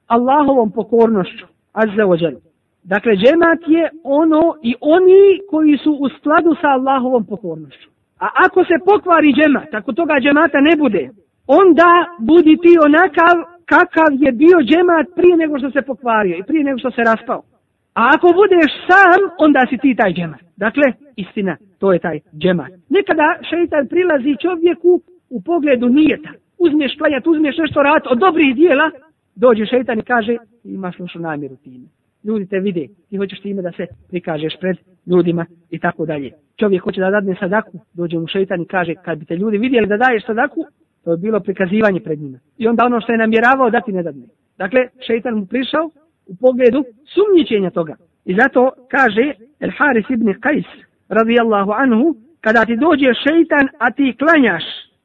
Allahovom pokornošću, azza wa Dakle, džemat je ono i oni koji su u skladu sa Allahovom pokornošću. A ako se pokvari džemat, ako toga džemata ne bude, onda budi ti onakav kakav je bio džemat prije nego što se pokvario i prije nego što se raspao. A ako budeš sam, onda si ti taj džemat. Dakle, istina, to je taj džemat. Nekada šeitan prilazi čovjeku u pogledu nijeta. Uzmeš klanjat, uzmeš nešto rad od dobrih dijela, dođe šeitan i kaže, imaš lošu namjeru time. Ljudi te vide, ti hoćeš time da se prikažeš pred ljudima i tako dalje. Čovjek hoće da dadne sadaku, dođe mu šeitan i kaže, kad bi te ljudi vidjeli da daješ sadaku, To je bilo prikazivanje pred njima. I onda ono što je namjeravao dati nedadne. Dakle, šeitan mu prišao u pogledu sumnjičenja toga. I zato kaže El Haris ibn Qais, radijallahu anhu, kada ti dođe šeitan, a ti klanjaš,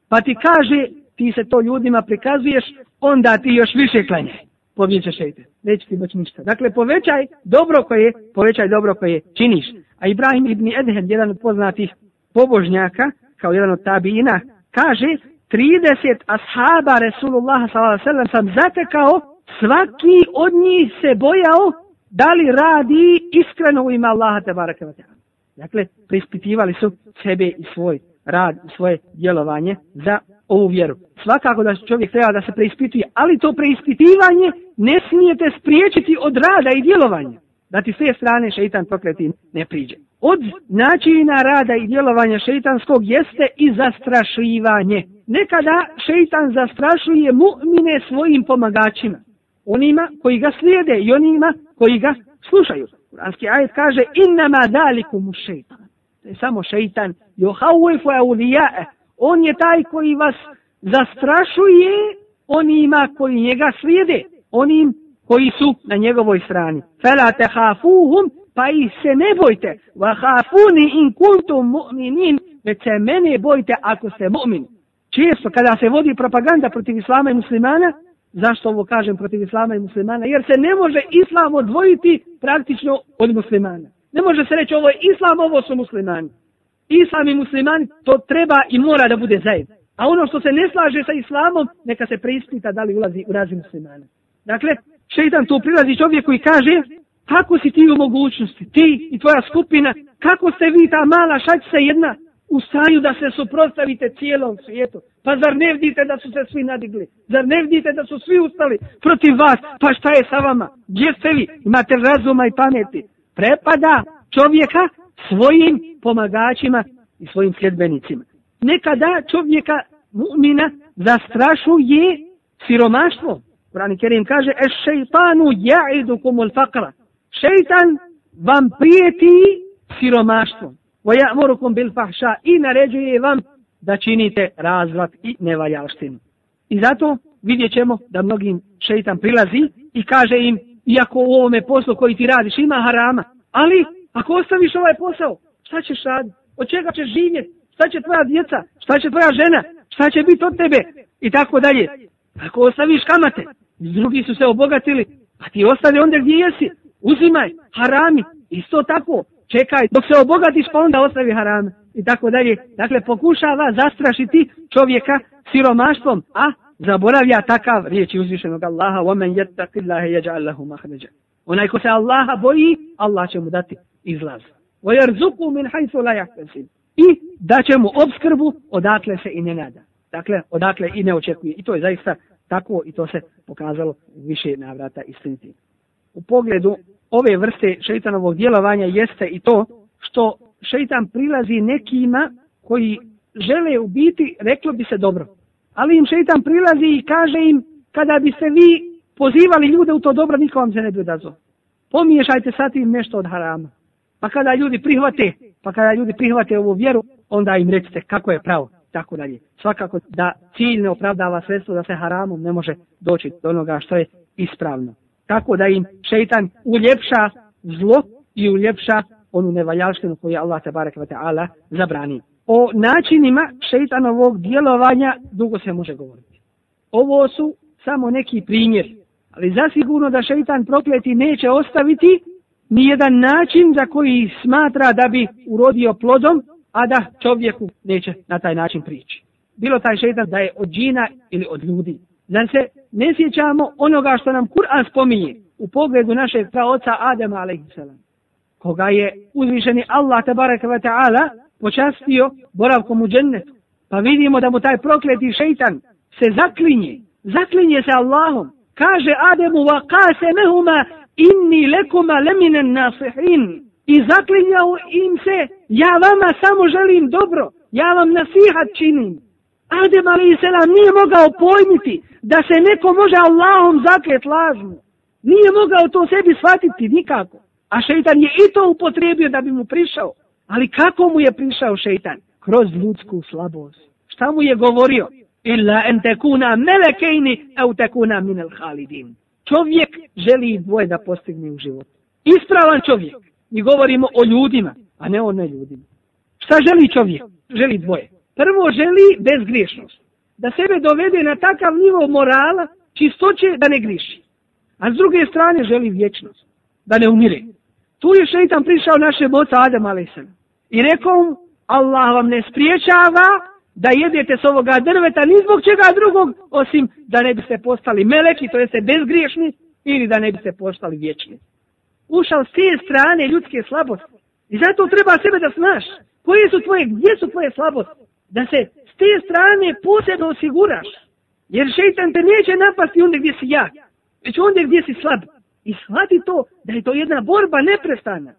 pa ti kaže, ti se to ljudima prikazuješ, onda ti još više klanjaj. Pobjeće šeitan. Neće ti baš ništa. Dakle, povećaj dobro koje, povećaj dobro koje činiš. A Ibrahim ibn Edhem, jedan od poznatih pobožnjaka, kao jedan od tabina, kaže, 30 ashaba Resulullah s.a.v. sam zatekao, svaki od njih se bojao da li radi iskreno u ime Allaha te baraka wa ta'ala. Dakle, prispitivali su sebe i svoj rad, svoje djelovanje za ovu vjeru. Svakako da čovjek treba da se preispituje, ali to preispitivanje ne smijete spriječiti od rada i djelovanja. Da ti s te strane šeitan prokleti ne priđe. Od načina rada i djelovanja šeitanskog jeste i zastrašivanje. Nekada šeitan zastrašuje mu'mine svojim pomagačima. Onima koji ga slijede i onima koji ga slušaju. Kuranski ajet kaže innama dalikum šeitan. To je samo šeitan. Johawifu eulijae. On je taj koji vas zastrašuje onima koji njega slijede. Onim koji su na njegovoj strani. Fela te hafuhum pa i se ne bojte. Wa hafuni in kuntum mu'minin. Već se mene bojte ako ste mu'mini često kada se vodi propaganda protiv islama i muslimana, zašto ovo kažem protiv islama i muslimana? Jer se ne može islam odvojiti praktično od muslimana. Ne može se reći ovo je islam, ovo su muslimani. Islam i muslimani to treba i mora da bude zajedno. A ono što se ne slaže sa islamom, neka se preispita da li ulazi u razinu muslimana. Dakle, šeitan tu prilazi čovjek koji kaže, kako si ti u mogućnosti, ti i tvoja skupina, kako ste vi ta mala šačica jedna, u stanju da se suprostavite cijelom svijetu. Pa zar ne vidite da su se svi nadigli? Zar ne vidite da su svi ustali protiv vas? Pa šta je sa vama? Gdje ste vi? Imate razuma i pameti. Prepada čovjeka svojim pomagačima i svojim sljedbenicima. Nekada čovjeka mu'mina zastrašuje siromaštvo. Kurani Kerim kaže, e šeitanu ja'idu kumul fakra. Šeitan vam prijeti siromaštvom. وَيَأْمُرُكُمْ بِالْفَحْشَا I naređuje vam da činite razvrat i nevaljalštinu. I zato vidjet ćemo da mnogim šeitan prilazi i kaže im, iako u ovome poslu koji ti radiš ima harama, ali ako ostaviš ovaj posao, šta ćeš raditi? Od čega ćeš živjeti? Šta će tvoja djeca? Šta će tvoja žena? Šta će biti od tebe? I tako dalje. Ako ostaviš kamate, drugi su se obogatili, pa ti ostane onda gdje jesi. Uzimaj, harami, isto tako, čekaj, dok se obogatiš pa onda ostavi harame i tako dalje. Dakle, pokušava zastrašiti čovjeka siromaštvom, a zaboravlja takav riječi uzvišenog Allaha, وَمَنْ يَتَّقِ اللَّهَ يَجْعَلَّهُ مَحْرَجَ Onaj ko se Allaha boji, Allah će mu dati izlaz. وَيَرْزُقُ مِنْ حَيْثُ لَا يَحْتَسِنُ I da će mu obskrbu odakle se i ne nada. Dakle, odakle i ne očekuje. I to je zaista tako i to se pokazalo više navrata istinitim u pogledu ove vrste šeitanovog djelovanja jeste i to što šeitan prilazi nekima koji žele ubiti, reklo bi se dobro. Ali im šeitan prilazi i kaže im, kada biste vi pozivali ljude u to dobro, niko vam se ne bi odazvao. Pomiješajte sa tim nešto od harama. Pa kada ljudi prihvate, pa kada ljudi prihvate ovu vjeru, onda im recite kako je pravo, tako dalje. Svakako da cilj ne opravdava sredstvo da se haramom ne može doći do onoga što je ispravno tako da im šeitan uljepša zlo i uljepša onu nevaljaštinu koju je Allah tabarak wa ta'ala zabrani. O načinima šeitanovog djelovanja dugo se može govoriti. Ovo su samo neki primjer. Ali zasigurno da šeitan prokleti neće ostaviti ni jedan način za koji smatra da bi urodio plodom, a da čovjeku neće na taj način prići. Bilo taj šeitan da je od džina ili od ljudi. Zar se ne sjećamo onoga što nam Kur'an spominje u pogledu našeg praoca Adama a.s. koga je uzvišeni Allah tabaraka wa ta'ala počastio boravkom u džennetu. Pa vidimo da mu taj prokleti šeitan se zaklinje, zaklinje se Allahom. Kaže Ademu wa qasemehuma inni lekuma leminen nasihin. I zaklinjao im se, ja vama samo želim dobro, ja vam nasihat činim. Adem ali selam nije mogao pojmiti da se neko može Allahom zaklet lažno. Nije mogao to sebi shvatiti nikako. A šeitan je i to upotrijebio da bi mu prišao. Ali kako mu je prišao šeitan? Kroz ljudsku slabost. Šta mu je govorio? Illa en tekuna melekejni au tekuna minel halidin. Čovjek želi dvoje da postigne u životu. Ispravan čovjek. Mi govorimo o ljudima, a ne o ne ljudima. Šta želi čovjek? Želi dvoje prvo želi bezgriješnost. Da sebe dovede na takav nivo morala, čistoće da ne griši. A s druge strane želi vječnost, da ne umire. Tu je šeitan prišao naše boca Adam Alisan i rekao mu, Allah vam ne spriječava da jedete s ovoga drveta ni zbog čega drugog, osim da ne biste postali meleki, to jeste bezgriješni, ili da ne biste postali vječni. Ušao s te strane ljudske slabosti. I zato treba sebe da znaš koje su tvoje, gdje su tvoje slabosti da se s te strane posebno osiguraš. Jer šeitan te neće napasti onda gdje si jak, već onda gdje si slab. I shvati to da je to jedna borba neprestana.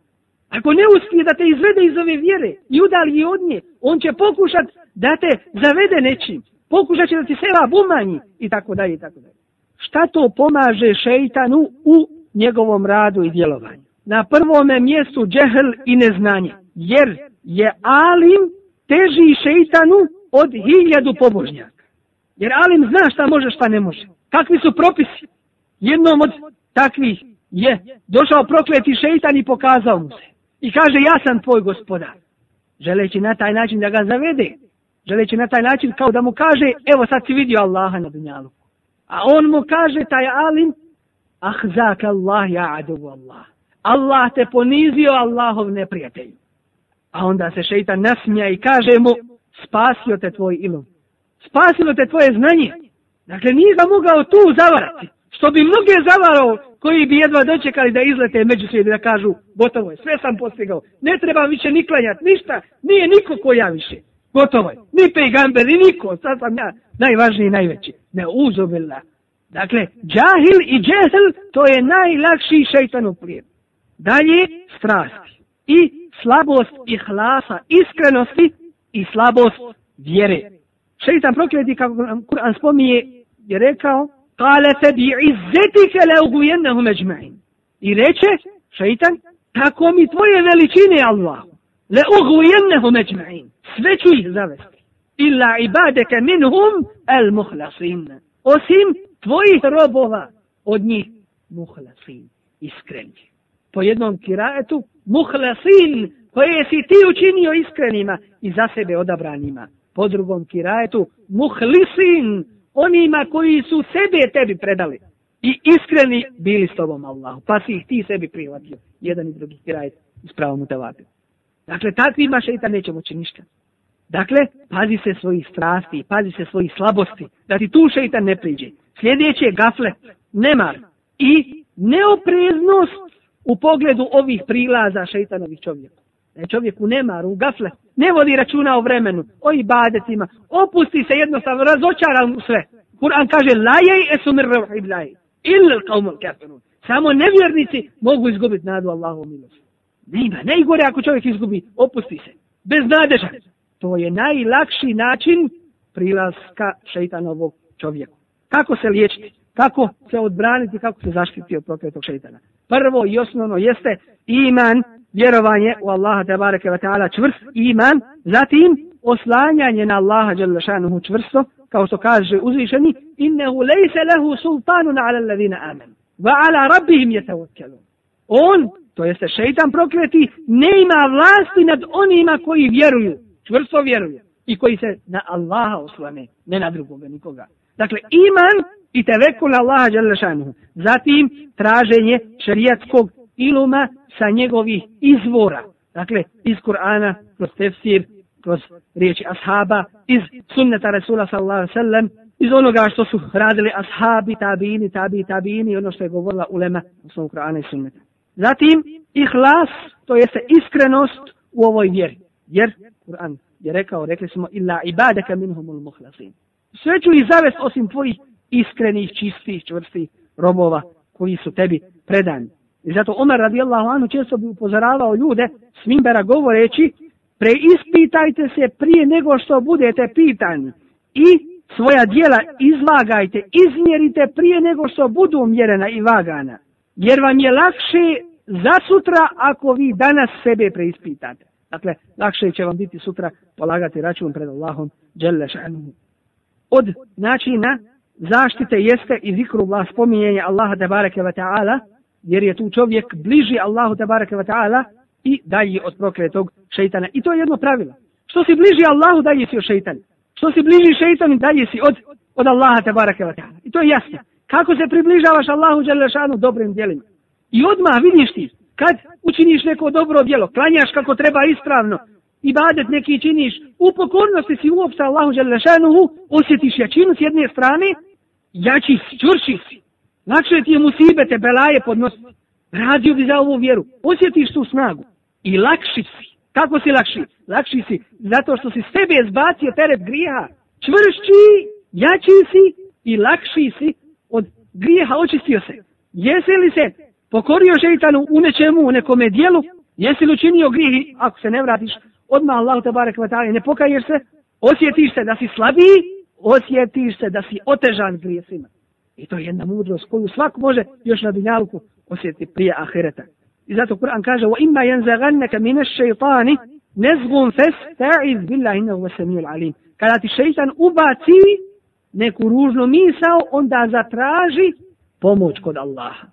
Ako ne uspije da te izvede iz ove vjere i udali je od nje, on će pokušat da te zavede nečim. Pokušat će da ti seva bumanji i tako dalje i tako dalje. Šta to pomaže šeitanu u njegovom radu i djelovanju? Na prvome mjestu džehl i neznanje. Jer je alim teži šeitanu od hiljadu pobožnjaka. Jer alim zna šta može, šta ne može. Kakvi su propisi? Jednom od takvih je došao prokleti šeitan i pokazao mu se. I kaže, ja sam tvoj gospodar. Želeći na taj način da ga zavede. Želeći na taj način kao da mu kaže, evo sad si vidio Allaha na dunjaluku. A on mu kaže, taj alim, ahzak Allah, ja adu Allah. Allah te ponizio Allahov neprijatelju. A onda se šeitan nasmija i kaže mu, spasio te tvoj ilum. Spasilo te tvoje znanje. Dakle, nije ga mogao tu zavarati. Što bi mnoge zavarao koji bi jedva dočekali da izlete među svijedi da kažu, gotovo je, sve sam postigao. Ne treba više ni klanjati, ništa, nije niko ko ja više. Gotovo je, ni pejgamber, ni niko, sad sam ja najvažniji i najveći. Ne uzobila. Dakle, džahil i džehl, to je najlakši šeitanu plijen. Dalje, strasti. I slabost ihlasa, iskrenosti i slabost vjere. Šeitan prokleti kako Kur'an spominje je rekao Kale se bi izzeti ke leugujennehu međma'in. I reče šeitan tako mi tvoje veličine Allah leugujennehu međma'in. Sve ću ih zavesti. Illa ibadeke minhum el muhlasin. Osim tvojih robova od njih muhlasin. Iskrenji. Po jednom kiraetu muhlasin koje si ti učinio iskrenima i za sebe odabranima. Po drugom kirajetu, muhlisin onima koji su sebe tebi predali i iskreni bili s tobom Allahu, pa si ih ti sebi prihvatio, jedan i drugi kirajet s pravom utavatio. Dakle, takvima šeitan neće moći ništa. Dakle, pazi se svojih strasti, pazi se svojih slabosti, da ti tu šeitan ne priđe. Sljedeće je gaflet, nemar i neopreznost u pogledu ovih prilaza šeitanovih čovjeku. Ne čovjeku nema, u gafle, ne voli računa o vremenu, o ibadetima, opusti se jednostavno, razočara mu sve. Kur'an kaže, laje i esumir rauhi blaje, ili kaumul kafirun. Samo nevjernici mogu izgubiti nadu Allahu milost. Ne ima, najgore ako čovjek izgubi, opusti se. Bez nadeža. To je najlakši način prilaska šeitanovog čovjeku. Kako se liječiti? Kako se odbraniti? Kako se zaštiti od prokretog šeitana? prvo i osnovno jeste iman, vjerovanje u Allaha te bareke ve taala čvrst iman, zatim oslanjanje na Allaha dželle šanehu čvrsto, kao što kaže uzvišeni innehu lejse lehu sultanun ala alladhina amen wa ala rabbihim yatawakkalun. On to jeste šejtan prokleti nema vlasti nad onima koji vjeruju, čvrsto vjeruju i koji se na Allaha oslane, ne na drugoga nikoga. Dakle, iman i tevekul Allaha Đalešanuhu. Zatim, traženje šarijatskog iluma sa njegovih izvora. Dakle, iz Kur'ana, kroz tefsir, kroz riječi ashaba, iz sunneta Rasula sallallahu alaihi sallam, iz onoga što su radili ashabi, tabini, tabi, tabini, ono što je govorila ulema u svom Kur'ana i sunneta. Zatim, ihlas, to jeste iskrenost u ovoj vjeri. Jer, Kur'an je rekao, rekli smo, illa ibadaka minhumul muhlasin sve ću i zavest osim tvojih iskrenih, čistih, čvrstih robova koji su tebi predani. I zato Omer radijallahu anu često bi upozoravao ljude s Mimbera govoreći preispitajte se prije nego što budete pitani i svoja dijela izvagajte, izmjerite prije nego što budu mjerena i vagana. Jer vam je lakše za sutra ako vi danas sebe preispitate. Dakle, lakše će vam biti sutra polagati račun pred Allahom. Đelle šanuhu od načina zaštite jeste i zikru Allah, spominjenje Allaha te bareke ve taala, jer je tu čovjek bliži Allahu te bareke ve taala i dalji od prokletog šejtana. I to je jedno pravilo. Što si bliži Allahu, dalji si od šejtana. Što si bliži šejtanu, dalji si od od Allaha te bareke ve taala. I to je jasno. Kako se približavaš Allahu dželle šanu dobrim djelima? I odmah vidiš ti kad učiniš neko dobro djelo, klanjaš kako treba ispravno, ibadet neki činiš, u pokornosti si uopšte Allahu Đalešanuhu, osjetiš jačinu s jedne strane, jači si, čvrši si. Lakše ti je musibete, belaje podnosi. Radio bi za ovu vjeru. Osjetiš tu snagu. I lakši si. Kako si lakši? Lakši si zato što si sebe zbacio teret grija. Čvršći, jači si i lakši si od grijeha očistio se. Jesi li se pokorio šeitanu u nečemu, u nekome dijelu? Jesi li učinio grijeh ako se ne vratiš odmah Allah te barek vatale, ne pokaješ se, osjetiš se da si slabiji, osjetiš se da si otežan grijesima. I to je jedna mudrost koju svak može još na dinjalku osjetiti prije ahireta. I zato Kur'an kaže, وَإِمَّا يَنْزَغَنَّكَ مِنَ الشَّيْطَانِ نَزْغُمْ فَسْتَعِذْ بِاللَّهِ إِنَّهُ وَسَمِيُ الْعَلِيمِ Kada ti šeitan ubaci neku ružnu misao, onda zatraži pomoć kod Allaha.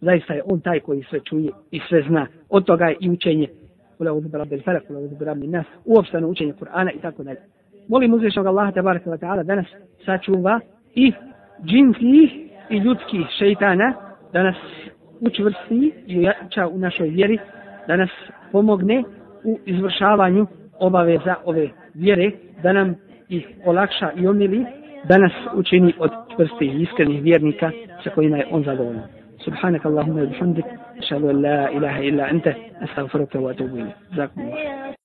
Zaista je on taj koji sve čuje i sve zna. Od toga je i učenje ولا أعوذ برب الفلق ولا أعوذ برب الناس وأفسن أوتشن القرآن إذا كنا Molim uzvišnog Allaha tabaraka wa ta'ala da nas sačuva i džinskih i ljudskih šeitana, da nas učvrsti i jača u našoj vjeri, da nas pomogne u izvršavanju obaveza ove vjere, da nam ih olakša i omili, da nas učini od čvrstih iskrenih vjernika sa kojima je on zadovoljno. سبحانك اللهم وبحمدك أشهد أن لا إله إلا أنت أستغفرك وأتوب إليك جزاكم الله